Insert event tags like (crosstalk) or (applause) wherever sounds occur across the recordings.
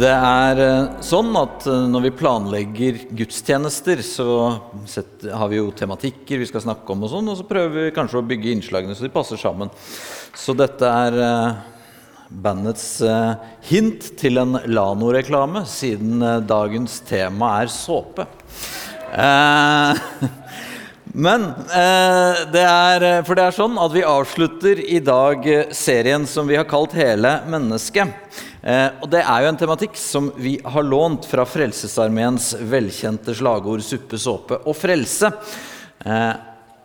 Det er eh, sånn at eh, når vi planlegger gudstjenester, så har vi jo tematikker vi skal snakke om, og sånn, og så prøver vi kanskje å bygge innslagene så de passer sammen. Så dette er eh, bandets hint til en Lano-reklame, siden dagens tema er såpe. (laughs) Men det er, For det er sånn at vi avslutter i dag serien som vi har kalt Hele mennesket. Eh, og det er jo en tematikk som vi har lånt fra Frelsesarmeens velkjente slagord 'suppe, såpe og frelse'. Eh,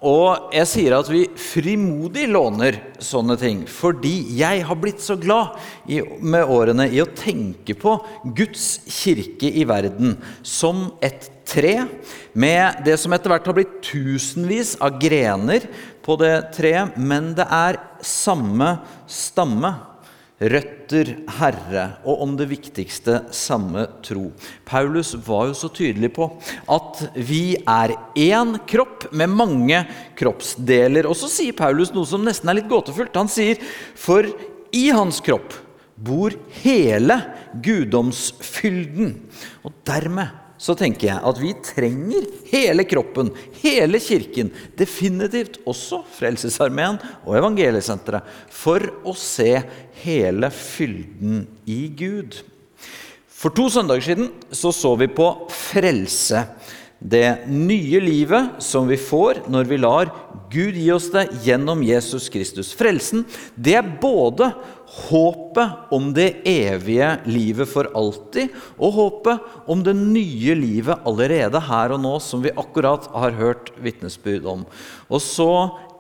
og jeg sier at vi frimodig låner sånne ting, fordi jeg har blitt så glad i, med årene i å tenke på Guds kirke i verden som et tre, med det som etter hvert har blitt tusenvis av grener på det treet, men det er samme stamme. Røtter, Herre, og om det viktigste samme tro. Paulus var jo så tydelig på at vi er én kropp med mange kroppsdeler. Og så sier Paulus noe som nesten er litt gåtefullt. Han sier for i hans kropp bor hele guddomsfylden. Og dermed så tenker jeg at vi trenger hele kroppen, hele kirken, definitivt også Frelsesarmeen og Evangeliesenteret, for å se hele fylden i Gud. For to søndager siden så, så vi på frelse. Det nye livet som vi får når vi lar Gud gi oss det gjennom Jesus Kristus. Frelsen, det er både håpet om det evige livet for alltid, og håpet om det nye livet allerede her og nå, som vi akkurat har hørt vitnesbyrd om. Og så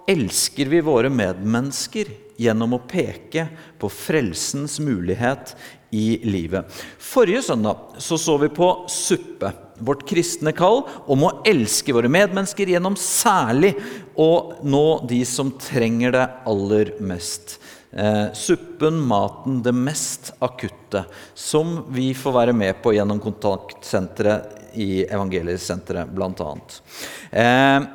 elsker vi våre medmennesker gjennom å peke på frelsens mulighet i livet. Forrige søndag så, så vi på suppe vårt kristne kall om å elske våre medmennesker gjennom særlig å nå de som trenger det aller mest. Eh, suppen, maten, det mest akutte, som vi får være med på gjennom kontaktsenteret i Evangeliesenteret bl.a. Eh,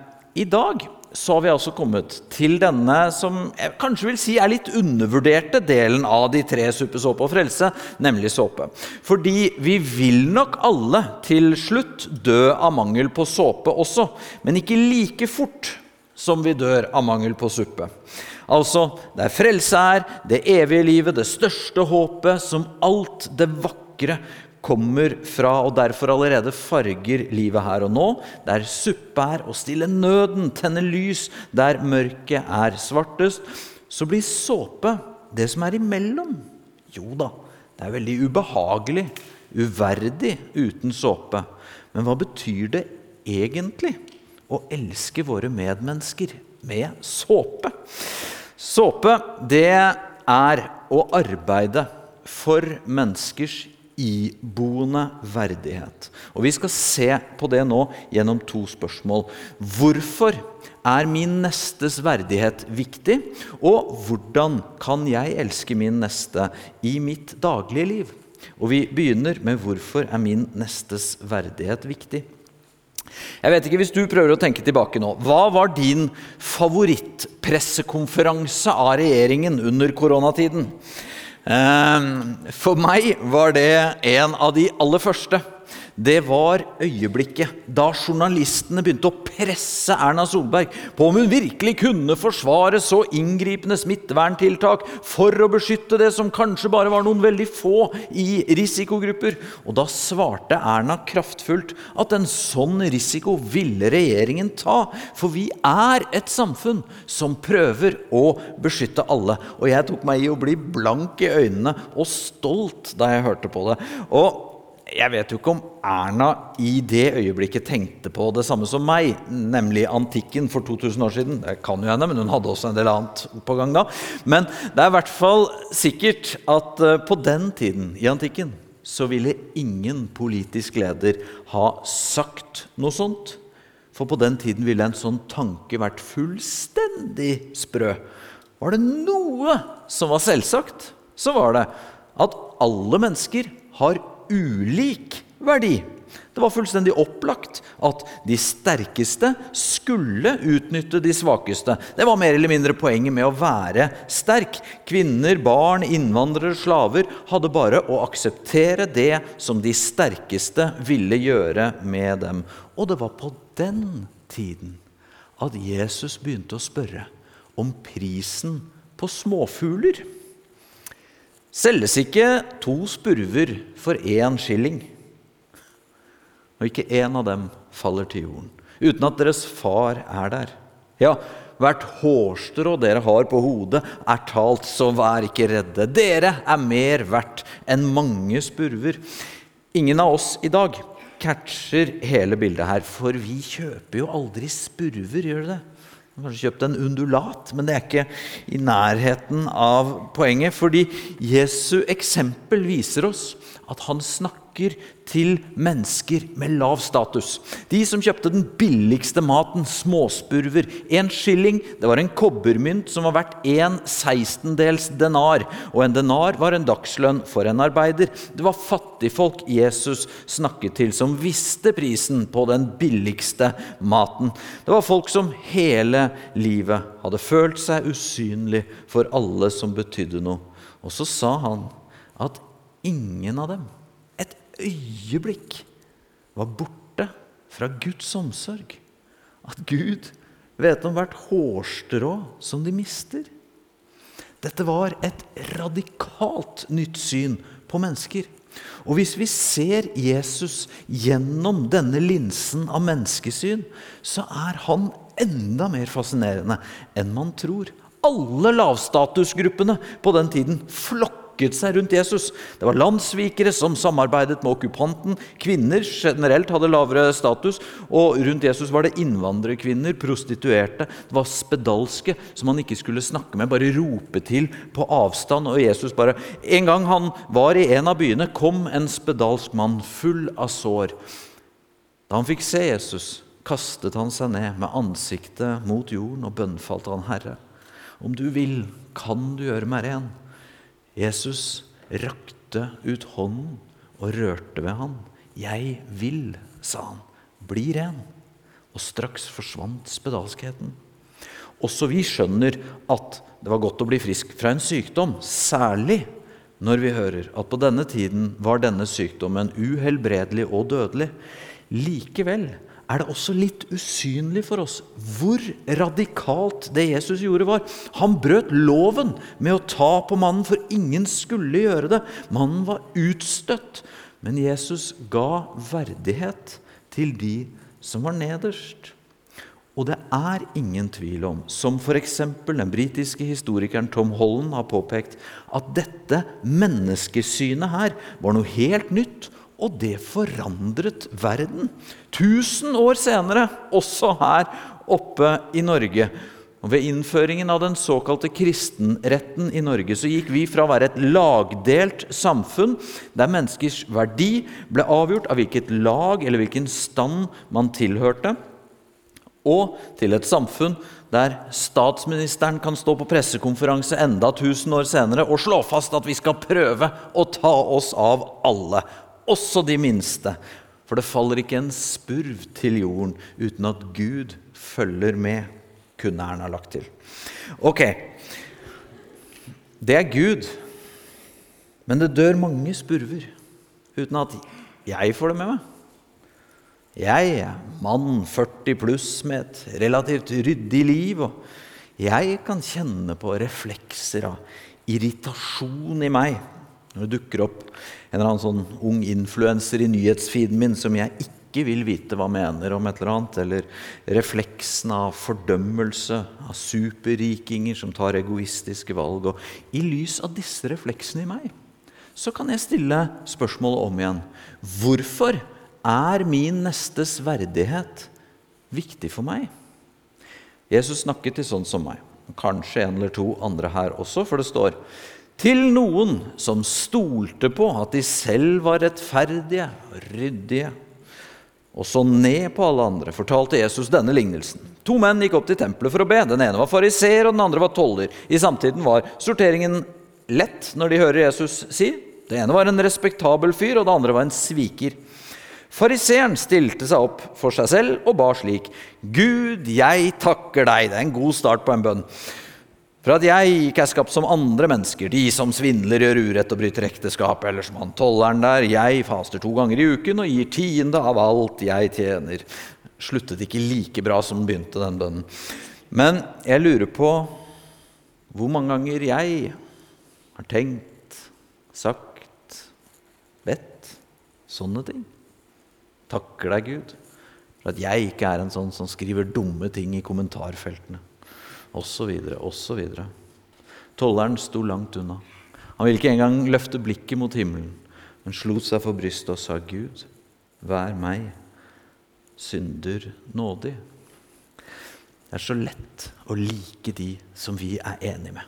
I dag så har vi altså kommet til denne som jeg kanskje vil si er litt undervurderte delen av de tre suppe, såpe og frelse, nemlig såpe. Fordi vi vil nok alle til slutt dø av mangel på såpe også, men ikke like fort som vi dør av mangel på suppe. Altså, der frelse er, det evige livet, det største håpet, som alt det vakre kommer fra og derfor allerede farger livet her og nå. Der suppe er å stille nøden, tenne lys der mørket er svartest. Så blir såpe det som er imellom. Jo da, det er veldig ubehagelig, uverdig uten såpe. Men hva betyr det egentlig å elske våre medmennesker med såpe? Såpe, det er å arbeide for menneskers iboende verdighet. Og Vi skal se på det nå gjennom to spørsmål. Hvorfor er min nestes verdighet viktig? Og hvordan kan jeg elske min neste i mitt daglige liv? Og Vi begynner med hvorfor er min nestes verdighet viktig? Jeg vet ikke, Hvis du prøver å tenke tilbake nå, hva var din favorittpressekonferanse av regjeringen under koronatiden? Ehm, for meg var det en av de aller første det var øyeblikket da journalistene begynte å presse Erna Solberg på om hun virkelig kunne forsvare så inngripende smitteverntiltak for å beskytte det som kanskje bare var noen veldig få i risikogrupper. Og da svarte Erna kraftfullt at en sånn risiko ville regjeringen ta. For vi er et samfunn som prøver å beskytte alle. Og jeg tok meg i å bli blank i øynene og stolt da jeg hørte på det. Og jeg vet jo ikke om Erna i det øyeblikket tenkte på det samme som meg, nemlig antikken for 2000 år siden. Det kan jo hende, men hun hadde også en del annet på gang da. Men det er i hvert fall sikkert at eh, på den tiden, i antikken, så ville ingen politisk leder ha sagt noe sånt. For på den tiden ville en sånn tanke vært fullstendig sprø. Var det noe som var selvsagt, så var det at alle mennesker har ulik verdi. Det var fullstendig opplagt at de sterkeste skulle utnytte de svakeste. Det var mer eller mindre poenget med å være sterk. Kvinner, barn, innvandrere, slaver hadde bare å akseptere det som de sterkeste ville gjøre med dem. Og det var på den tiden at Jesus begynte å spørre om prisen på småfugler. Selges ikke to spurver for én skilling, og ikke én av dem faller til jorden, uten at deres far er der. Ja, hvert hårstrå dere har på hodet, er talt, så vær ikke redde. Dere er mer verdt enn mange spurver. Ingen av oss i dag catcher hele bildet her, for vi kjøper jo aldri spurver, gjør det? Kanskje kjøpt en undulat, men det er ikke i nærheten av poenget. Fordi Jesu eksempel viser oss at han snakker til mennesker med lav status. De som kjøpte den billigste maten, småspurver. En skilling det var en kobbermynt som var verdt en sekstendels denar. Og en denar var en dagslønn for en arbeider. Det var fattigfolk Jesus snakket til, som visste prisen på den billigste maten. Det var folk som hele livet hadde følt seg usynlig for alle som betydde noe. Og så sa han at ingen av dem øyeblikk var borte fra Guds omsorg. At Gud vet om hvert hårstrå som de mister. Dette var et radikalt nytt syn på mennesker. Og hvis vi ser Jesus gjennom denne linsen av menneskesyn, så er han enda mer fascinerende enn man tror. Alle lavstatusgruppene på den tiden flokket seg rundt Jesus. Det var landssvikere som samarbeidet med okkupanten. Kvinner generelt hadde lavere status. Og rundt Jesus var det innvandrerkvinner, prostituerte. Det var spedalske som han ikke skulle snakke med, bare rope til på avstand. Og Jesus bare En gang han var i en av byene, kom en spedalsk mann full av sår. Da han fikk se Jesus, kastet han seg ned med ansiktet mot jorden og bønnfalte han Herre. Om du vil, kan du gjøre meg ren. Jesus rakte ut hånden og rørte ved han. 'Jeg vil', sa han. 'Bli ren.' Og straks forsvant spedalskheten. Også vi skjønner at det var godt å bli frisk fra en sykdom, særlig når vi hører at på denne tiden var denne sykdommen uhelbredelig og dødelig. Likevel er det også litt usynlig for oss hvor radikalt det Jesus gjorde, var. Han brøt loven med å ta på mannen, for ingen skulle gjøre det. Mannen var utstøtt. Men Jesus ga verdighet til de som var nederst. Og det er ingen tvil om, som f.eks. den britiske historikeren Tom Holland har påpekt, at dette menneskesynet her var noe helt nytt og det forandret verden. Tusen år senere, også her oppe i Norge. Og Ved innføringen av den såkalte kristenretten i Norge så gikk vi fra å være et lagdelt samfunn, der menneskers verdi ble avgjort av hvilket lag eller hvilken stand man tilhørte, og til et samfunn der statsministeren kan stå på pressekonferanse enda tusen år senere og slå fast at vi skal prøve å ta oss av alle også de minste. For det faller ikke en spurv til jorden uten at Gud følger med, kunne Erna lagt til. Ok, det er Gud, men det dør mange spurver uten at jeg får det med meg. Jeg er mann 40 pluss med et relativt ryddig liv, og jeg kan kjenne på reflekser av irritasjon i meg når det dukker opp en eller annen sånn ung influenser i nyhetsfeeden min som jeg ikke vil vite hva mener om et eller annet, eller refleksen av fordømmelse av superrikinger som tar egoistiske valg. Og I lys av disse refleksene i meg så kan jeg stille spørsmålet om igjen. Hvorfor er min nestes verdighet viktig for meg? Jesus snakket til sånn som meg. Kanskje en eller to andre her også, for det står til noen som stolte på at de selv var rettferdige og ryddige, og så ned på alle andre, fortalte Jesus denne lignelsen. To menn gikk opp til tempelet for å be. Den ene var fariseer, og den andre var toller. I samtiden var sorteringen lett når de hører Jesus si. Det ene var en respektabel fyr, og det andre var en sviker. Fariseeren stilte seg opp for seg selv og ba slik.: Gud, jeg takker deg. Det er en god start på en bønn. For at jeg ikke er skapt som andre mennesker, de som svindler, gjør urett og bryter ekteskap, eller som han tolleren der. Jeg faster to ganger i uken og gir tiende av alt jeg tjener. Sluttet ikke like bra som begynte, den bønnen. Men jeg lurer på hvor mange ganger jeg har tenkt, sagt, bedt sånne ting. Takker deg, Gud, for at jeg ikke er en sånn som skriver dumme ting i kommentarfeltene osv., osv. Tolleren sto langt unna. Han ville ikke engang løfte blikket mot himmelen, men slo seg for brystet og sa, Gud, vær meg, synder nådig. Det er så lett å like de som vi er enige med.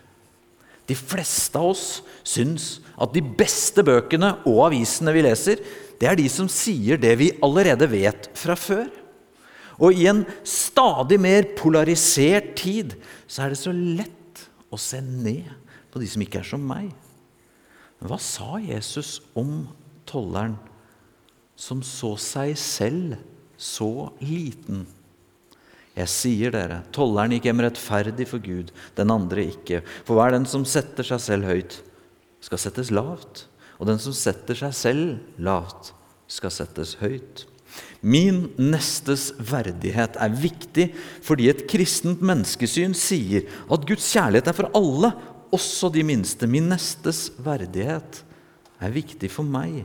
De fleste av oss syns at de beste bøkene og avisene vi leser, det er de som sier det vi allerede vet fra før. Og i en stadig mer polarisert tid så er det så lett å se ned på de som ikke er som meg. Men hva sa Jesus om tolleren som så seg selv så liten? Jeg sier dere, tolleren gikk hjem rettferdig for Gud, den andre ikke. For hver den som setter seg selv høyt, skal settes lavt. Og den som setter seg selv lavt, skal settes høyt. Min nestes verdighet er viktig fordi et kristent menneskesyn sier at Guds kjærlighet er for alle, også de minste. Min nestes verdighet er viktig for meg,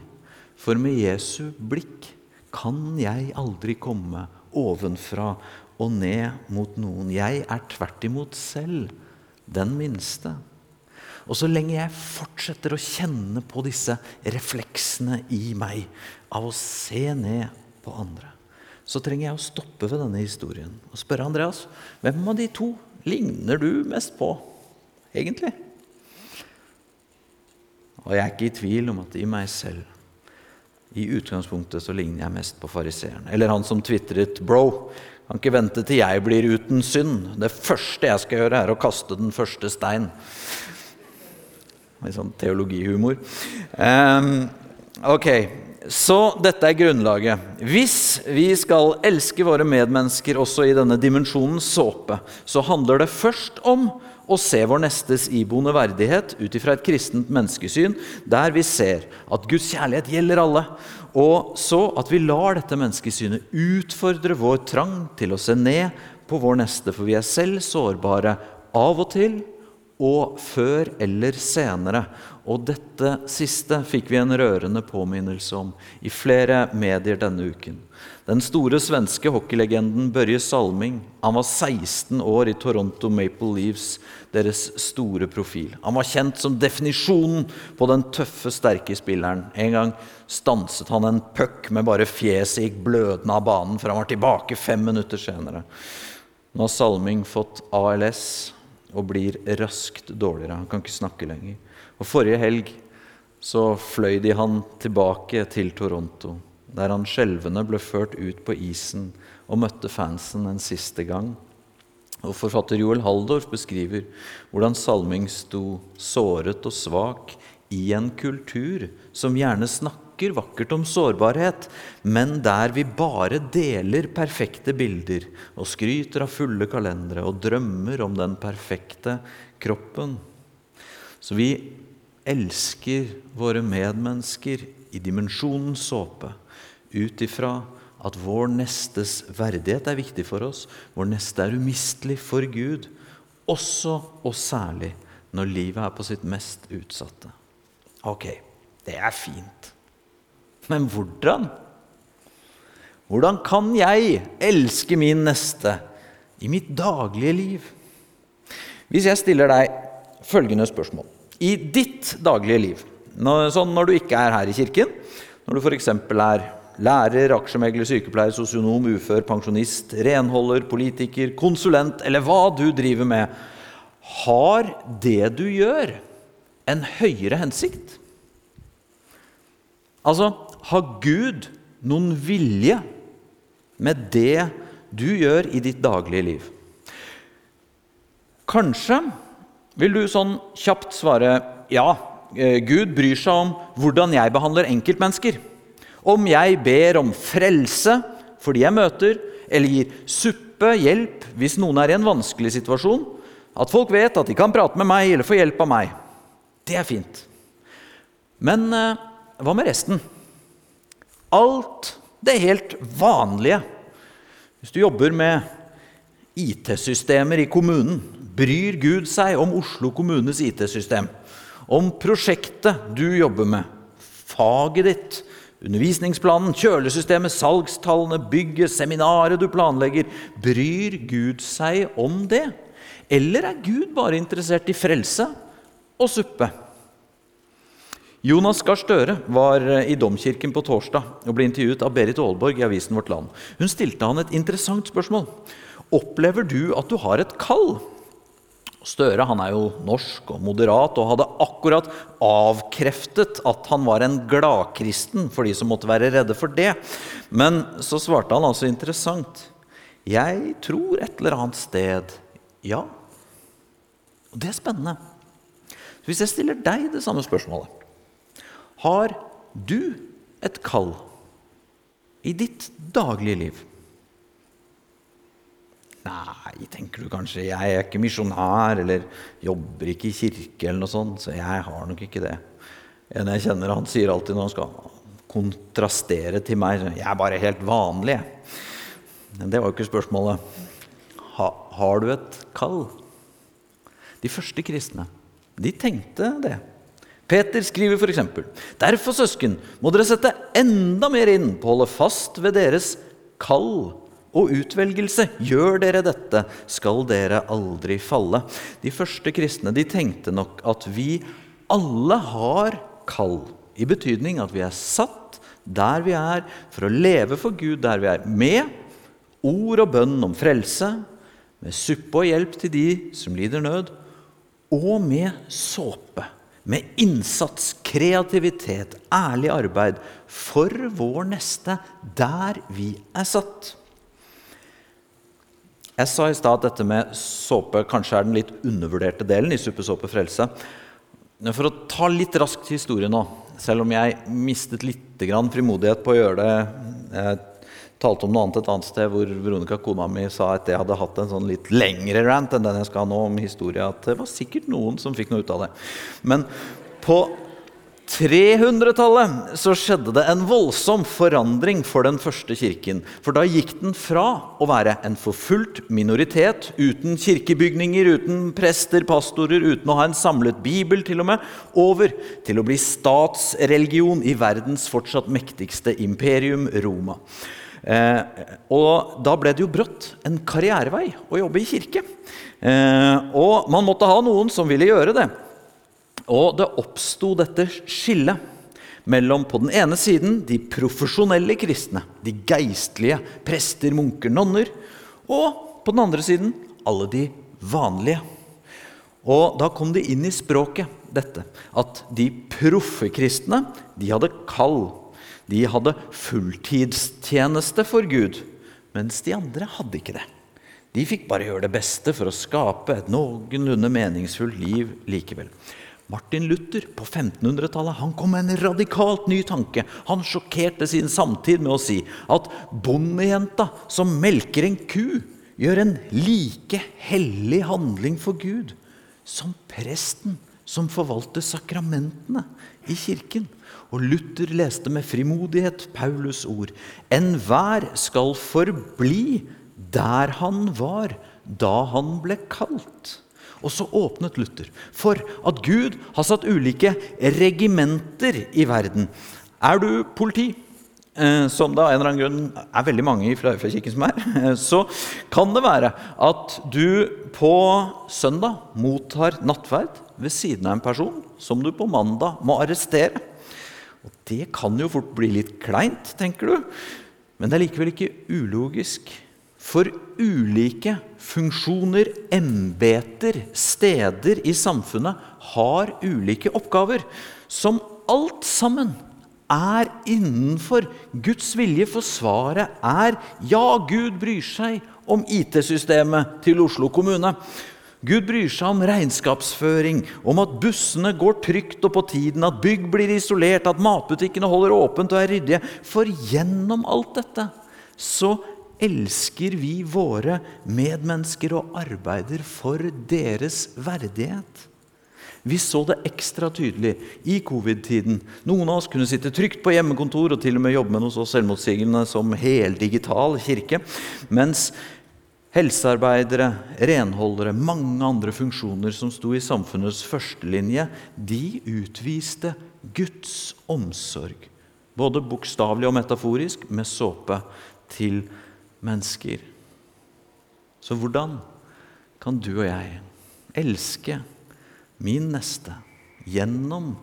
for med Jesu blikk kan jeg aldri komme ovenfra og ned mot noen. Jeg er tvert imot selv den minste. Og så lenge jeg fortsetter å kjenne på disse refleksene i meg av å se ned på andre, så trenger jeg å stoppe ved denne historien og spørre Andreas hvem av de to ligner du mest på, egentlig? Og jeg er ikke i tvil om at i meg selv i utgangspunktet så ligner jeg mest på fariseeren. Eller han som tvitret 'Bro, kan ikke vente til jeg blir uten synd'. Det første jeg skal gjøre, er å kaste den første stein. Litt sånn teologihumor. Um, ok, så dette er grunnlaget. Hvis vi skal elske våre medmennesker også i denne dimensjonen såpe, så handler det først om å se vår nestes iboende verdighet ut ifra et kristent menneskesyn, der vi ser at Guds kjærlighet gjelder alle, og så at vi lar dette menneskesynet utfordre vår trang til å se ned på vår neste, for vi er selv sårbare av og til og før eller senere. Og dette siste fikk vi en rørende påminnelse om i flere medier denne uken. Den store svenske hockeylegenden Børje Salming han var 16 år i Toronto Maple Leaves, deres store profil. Han var kjent som definisjonen på den tøffe, sterke spilleren. En gang stanset han en puck med bare fjeset gikk blødende av banen, for han var tilbake fem minutter senere. Nå har Salming fått ALS og blir raskt dårligere. Han kan ikke snakke lenger. Og Forrige helg så fløy de han tilbake til Toronto, der han skjelvende ble ført ut på isen og møtte fansen en siste gang. Og Forfatter Joel Haldorf beskriver hvordan Salming sto såret og svak i en kultur som gjerne snakker vakkert om sårbarhet, men der vi bare deler perfekte bilder og skryter av fulle kalendere og drømmer om den perfekte kroppen. Så vi elsker våre medmennesker i dimensjonen såpe ut ifra at vår nestes verdighet er viktig for oss. Vår neste er umistelig for Gud, også og særlig når livet er på sitt mest utsatte. Ok, det er fint. Men hvordan? Hvordan kan jeg elske min neste i mitt daglige liv? Hvis jeg stiller deg følgende spørsmål i ditt daglige liv, sånn når du ikke er her i kirken, når du f.eks. er lærer, aksjemegler, sykepleier, sosionom, ufør, pensjonist, renholder, politiker, konsulent eller hva du driver med, har det du gjør, en høyere hensikt? Altså, har Gud noen vilje med det du gjør i ditt daglige liv? Kanskje vil du sånn kjapt svare ja, eh, Gud bryr seg om hvordan jeg behandler enkeltmennesker. Om jeg ber om frelse for de jeg møter, eller gir suppe, hjelp, hvis noen er i en vanskelig situasjon, at folk vet at de kan prate med meg eller få hjelp av meg, det er fint. Men eh, hva med resten? Alt det helt vanlige. Hvis du jobber med IT-systemer i kommunen, bryr Gud seg om Oslo kommunes IT-system, om prosjektet du jobber med, faget ditt, undervisningsplanen, kjølesystemet, salgstallene, bygget, seminaret du planlegger. Bryr Gud seg om det? Eller er Gud bare interessert i frelse og suppe? Jonas Gahr Støre var i Domkirken på torsdag og ble intervjuet av Berit Aalborg i avisen Vårt Land. Hun stilte han et interessant spørsmål. Opplever du at du har et kall? Støre han er jo norsk og moderat og hadde akkurat avkreftet at han var en gladkristen for de som måtte være redde for det. Men så svarte han altså interessant. Jeg tror et eller annet sted ja. Og det er spennende. Hvis jeg stiller deg det samme spørsmålet Har du et kall i ditt daglige liv? Nei, tenker du kanskje, jeg er ikke misjonær eller jobber ikke i kirke, eller noe sånt, så jeg har nok ikke det. En jeg kjenner, han sier alltid når han skal kontrastere til meg Jeg er bare helt vanlig, Men det var jo ikke spørsmålet. Ha, har du et kall? De første kristne, de tenkte det. Peter skriver f.eks.: Derfor, søsken, må dere sette enda mer inn på å holde fast ved deres kall og utvelgelse. Gjør dere dette, skal dere aldri falle. De første kristne de tenkte nok at vi alle har kall, i betydning at vi er satt der vi er, for å leve for Gud der vi er, med ord og bønn om frelse, med suppe og hjelp til de som lider nød, og med såpe. Med innsats, kreativitet, ærlig arbeid for vår neste der vi er satt. Jeg sa i stad at dette med såpe kanskje er den litt undervurderte delen i Suppesåpe frelse. For å ta litt raskt historie nå, selv om jeg mistet litt frimodighet på å gjøre det Jeg talte om noe annet et annet sted hvor Veronica, kona mi, sa at jeg hadde hatt en sånn litt lengre rant enn den jeg skal ha nå om historie. At det var sikkert noen som fikk noe ut av det. Men på 300-tallet så skjedde det en voldsom forandring for den første kirken. For da gikk den fra å være en forfulgt minoritet uten kirkebygninger, uten prester, pastorer, uten å ha en samlet bibel til og med, over til å bli statsreligion i verdens fortsatt mektigste imperium, Roma. Eh, og da ble det jo brått en karrierevei å jobbe i kirke. Eh, og man måtte ha noen som ville gjøre det. Og det oppsto dette skillet mellom på den ene siden de profesjonelle kristne, de geistlige, prester, munker, nonner, og på den andre siden alle de vanlige. Og da kom det inn i språket, dette, at de proffe kristne de hadde kall. De hadde fulltidstjeneste for Gud, mens de andre hadde ikke det. De fikk bare gjøre det beste for å skape et noenlunde meningsfullt liv likevel. Martin Luther på 1500-tallet han kom med en radikalt ny tanke. Han sjokkerte sin samtid med å si at bondejenta som melker en ku, gjør en like hellig handling for Gud som presten som forvalter sakramentene i kirken. Og Luther leste med frimodighet Paulus ord. Enhver skal forbli der han var da han ble kalt. Og så åpnet Luther for at Gud har satt ulike regimenter i verden. Er du politi, som det av en eller annen grunn er veldig mange i Flaufjellkirken som er, (laughs) eh, så kan det være at du på søndag mottar nattverd ved siden av en person som du på mandag må arrestere. Og Det kan jo fort bli litt kleint, tenker du, men det er likevel ikke ulogisk. For ulike funksjoner, embeter, steder i samfunnet har ulike oppgaver som alt sammen er innenfor Guds vilje. For svaret er ja, Gud bryr seg om IT-systemet til Oslo kommune. Gud bryr seg om regnskapsføring, om at bussene går trygt og på tiden, at bygg blir isolert, at matbutikkene holder åpent og er ryddige. For gjennom alt dette så elsker vi våre medmennesker og arbeider for deres verdighet. Vi så det ekstra tydelig i covid-tiden. Noen av oss kunne sitte trygt på hjemmekontor og til og med jobbe med noe så selvmotsigende som heldigital kirke. Mens helsearbeidere, renholdere, mange andre funksjoner som sto i samfunnets førstelinje, de utviste Guds omsorg. Både bokstavelig og metaforisk med såpe til mennesker. Så hvordan kan du og jeg elske min neste gjennom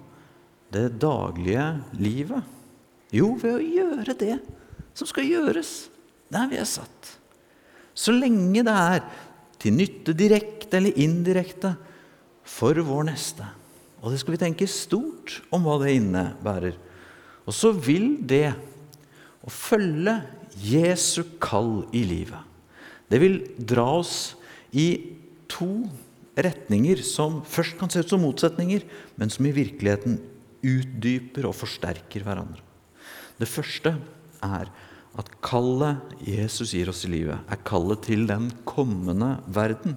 det daglige livet? Jo, ved å gjøre det som skal gjøres der vi er satt. Så lenge det er til nytte direkte eller indirekte for vår neste. Og det skal vi tenke stort om hva det innebærer. Og så vil det å følge Jesu kall i livet, det vil dra oss i to retninger som først kan se ut som motsetninger, men som i virkeligheten utdyper og forsterker hverandre. Det første er at kallet Jesus gir oss i livet, er kallet til den kommende verden.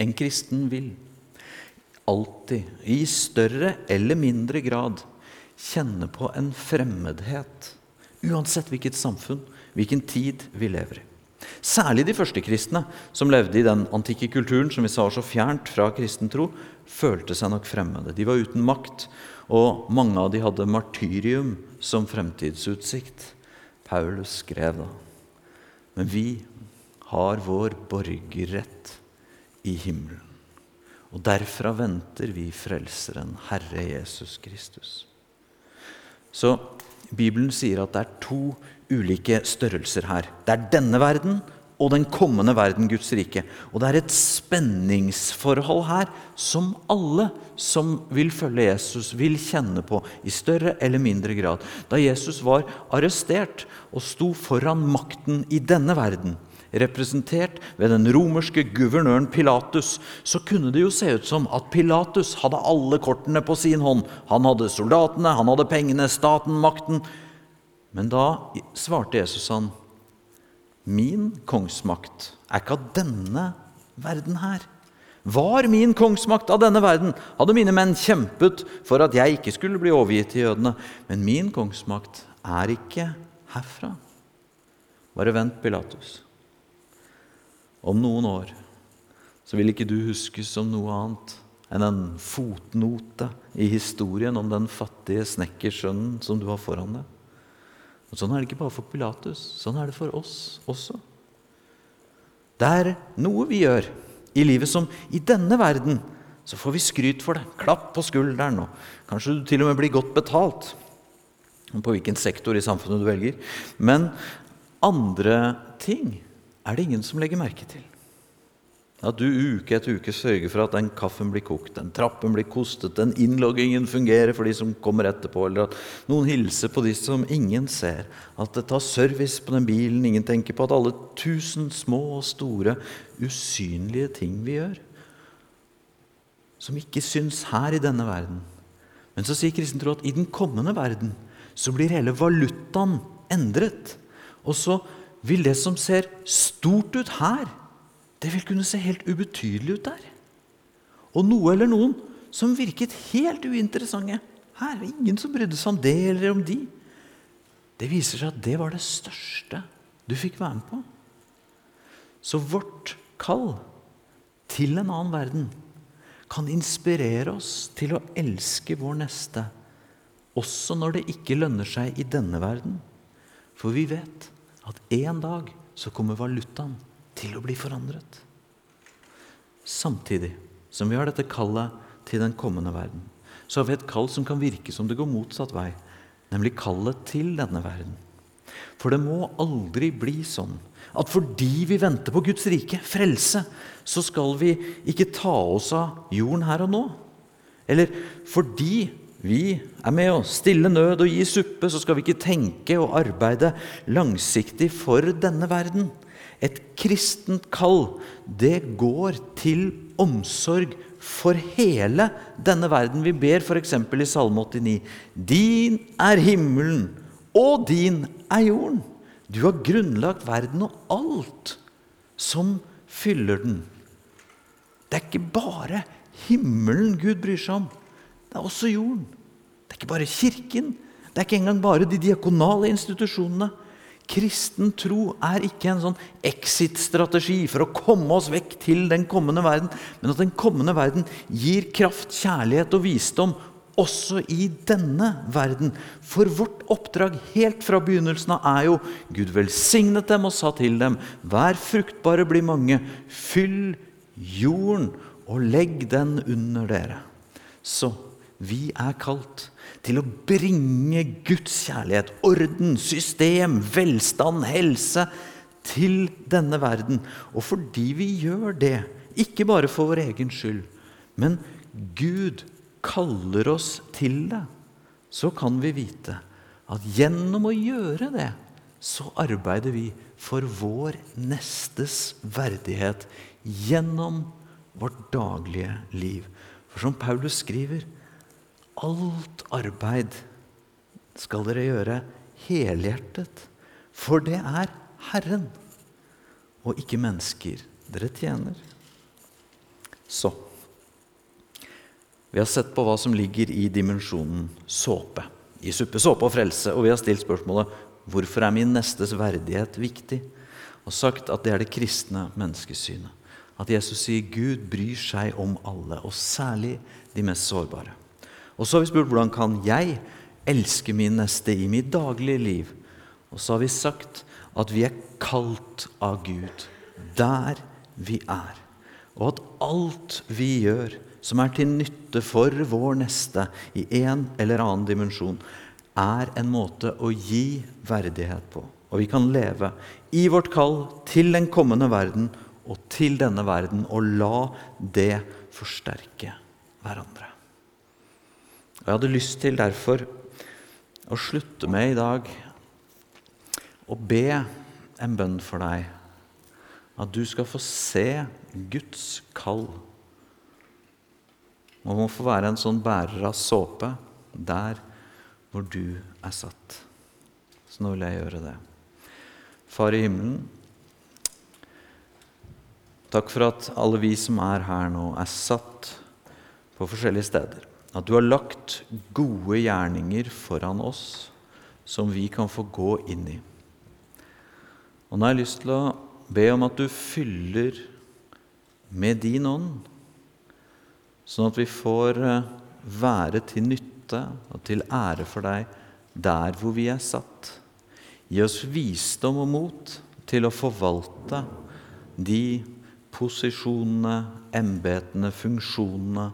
En kristen vil alltid, i større eller mindre grad, kjenne på en fremmedhet. Uansett hvilket samfunn, hvilken tid vi lever i. Særlig de første kristne, som levde i den antikke kulturen som vi sa var så fjernt fra kristen tro, følte seg nok fremmede. De var uten makt, og mange av de hadde martyrium som fremtidsutsikt. Paulus skrev da. Men vi har vår borgerrett i himmelen. Og derfra venter vi Frelseren, Herre Jesus Kristus. Så Bibelen sier at det er to ulike størrelser her. Det er denne verden og den kommende verden, Guds rike. Og det er et spenningsforhold her som alle som vil følge Jesus, vil kjenne på i større eller mindre grad. Da Jesus var arrestert og sto foran makten i denne verden, representert ved den romerske guvernøren Pilatus, så kunne det jo se ut som at Pilatus hadde alle kortene på sin hånd. Han hadde soldatene, han hadde pengene, staten, makten. Men da svarte Jesus han, 'Min kongsmakt er ikke av denne verden her.' Var min kongsmakt av denne verden, hadde mine menn kjempet for at jeg ikke skulle bli overgitt til jødene. Men min kongsmakt er ikke herfra. Bare vent, Pilatus. Om noen år så vil ikke du huskes som noe annet enn en fotnote i historien om den fattige snekkersønnen som du har foran deg. Og Sånn er det ikke bare for Pilatus, sånn er det for oss også. Det er noe vi gjør i livet som i denne verden så får vi skryt for det. Klapp på skulderen, og kanskje du til og med blir godt betalt. På hvilken sektor i samfunnet du velger. Men andre ting er det ingen som legger merke til. At du uke etter uke sørger for at den kaffen blir kokt, den trappen blir kostet, den innloggingen fungerer for de som kommer etterpå, eller at noen hilser på de som ingen ser. At det tar service på den bilen ingen tenker på. At alle tusen små og store usynlige ting vi gjør, som ikke syns her i denne verden. Men så sier kristen tro at i den kommende verden så blir hele valutaen endret. Og så vil det som ser stort ut her, det vil kunne se helt ubetydelig ut der. Og noe eller noen som virket helt uinteressante. Her er ingen som brydde seg om det eller om de. Det viser seg at det var det største du fikk være med på. Så vårt kall til en annen verden kan inspirere oss til å elske vår neste, også når det ikke lønner seg i denne verden. For vi vet at en dag så kommer valutaen til å bli forandret. Samtidig som vi har dette kallet til den kommende verden, så har vi et kall som kan virke som det går motsatt vei, nemlig kallet til denne verden. For det må aldri bli sånn at fordi vi venter på Guds rike, frelse, så skal vi ikke ta oss av jorden her og nå. Eller fordi vi er med å stille nød og gi suppe, så skal vi ikke tenke og arbeide langsiktig for denne verden. Et kristent kall, det går til omsorg for hele denne verden. Vi ber f.eks. i Salme 89.: Din er himmelen, og din er jorden. Du har grunnlagt verden og alt som fyller den. Det er ikke bare himmelen Gud bryr seg om. Det er også jorden. Det er ikke bare kirken. Det er ikke engang bare de diakonale institusjonene. Kristen tro er ikke en sånn exit-strategi for å komme oss vekk til den kommende verden, men at den kommende verden gir kraft, kjærlighet og visdom også i denne verden. For vårt oppdrag helt fra begynnelsen av er jo Gud velsignet dem og sa til dem, vær fruktbare, bli mange, fyll jorden og legg den under dere. Så vi er kalt til å bringe Guds kjærlighet, orden, system, velstand, helse til denne verden. Og fordi vi gjør det, ikke bare for vår egen skyld, men Gud kaller oss til det, så kan vi vite at gjennom å gjøre det, så arbeider vi for vår nestes verdighet gjennom vårt daglige liv. For som Paulus skriver Alt arbeid skal dere gjøre helhjertet, for det er Herren og ikke mennesker dere tjener. Så Vi har sett på hva som ligger i dimensjonen såpe. I suppe, såpe og frelse. Og vi har stilt spørsmålet hvorfor er min nestes verdighet viktig? Og sagt at det er det kristne menneskesynet. At Jesus sier Gud bryr seg om alle, og særlig de mest sårbare. Og så har vi spurt hvordan kan jeg elske min neste i mitt daglige liv. Og så har vi sagt at vi er kalt av Gud der vi er. Og at alt vi gjør som er til nytte for vår neste i en eller annen dimensjon, er en måte å gi verdighet på. Og vi kan leve i vårt kall til den kommende verden og til denne verden og la det forsterke hverandre. Og Jeg hadde lyst til derfor å slutte med i dag å be en bønn for deg. At du skal få se Guds kall. Og må få være en sånn bærer av såpe der hvor du er satt. Så nå vil jeg gjøre det. Far i himmelen, takk for at alle vi som er her nå, er satt på forskjellige steder. At du har lagt gode gjerninger foran oss som vi kan få gå inn i. Og nå har jeg lyst til å be om at du fyller med din ånd, sånn at vi får eh, være til nytte og til ære for deg der hvor vi er satt. Gi oss visdom og mot til å forvalte de posisjonene, embetene, funksjonene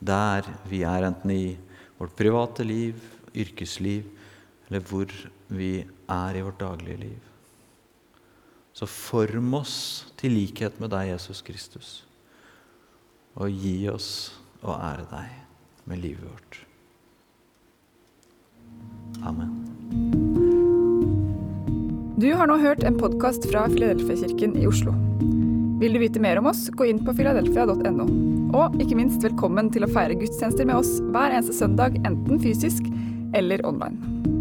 der vi er, enten i vårt private liv, yrkesliv, eller hvor vi er i vårt daglige liv. Så form oss til likhet med deg, Jesus Kristus, og gi oss å ære deg med livet vårt. Amen. Du har nå hørt en podkast fra Filadelfia-kirken i Oslo. Vil du vite mer om oss, gå inn på filadelfia.no. Og ikke minst velkommen til å feire gudstjenester med oss hver eneste søndag, enten fysisk eller online.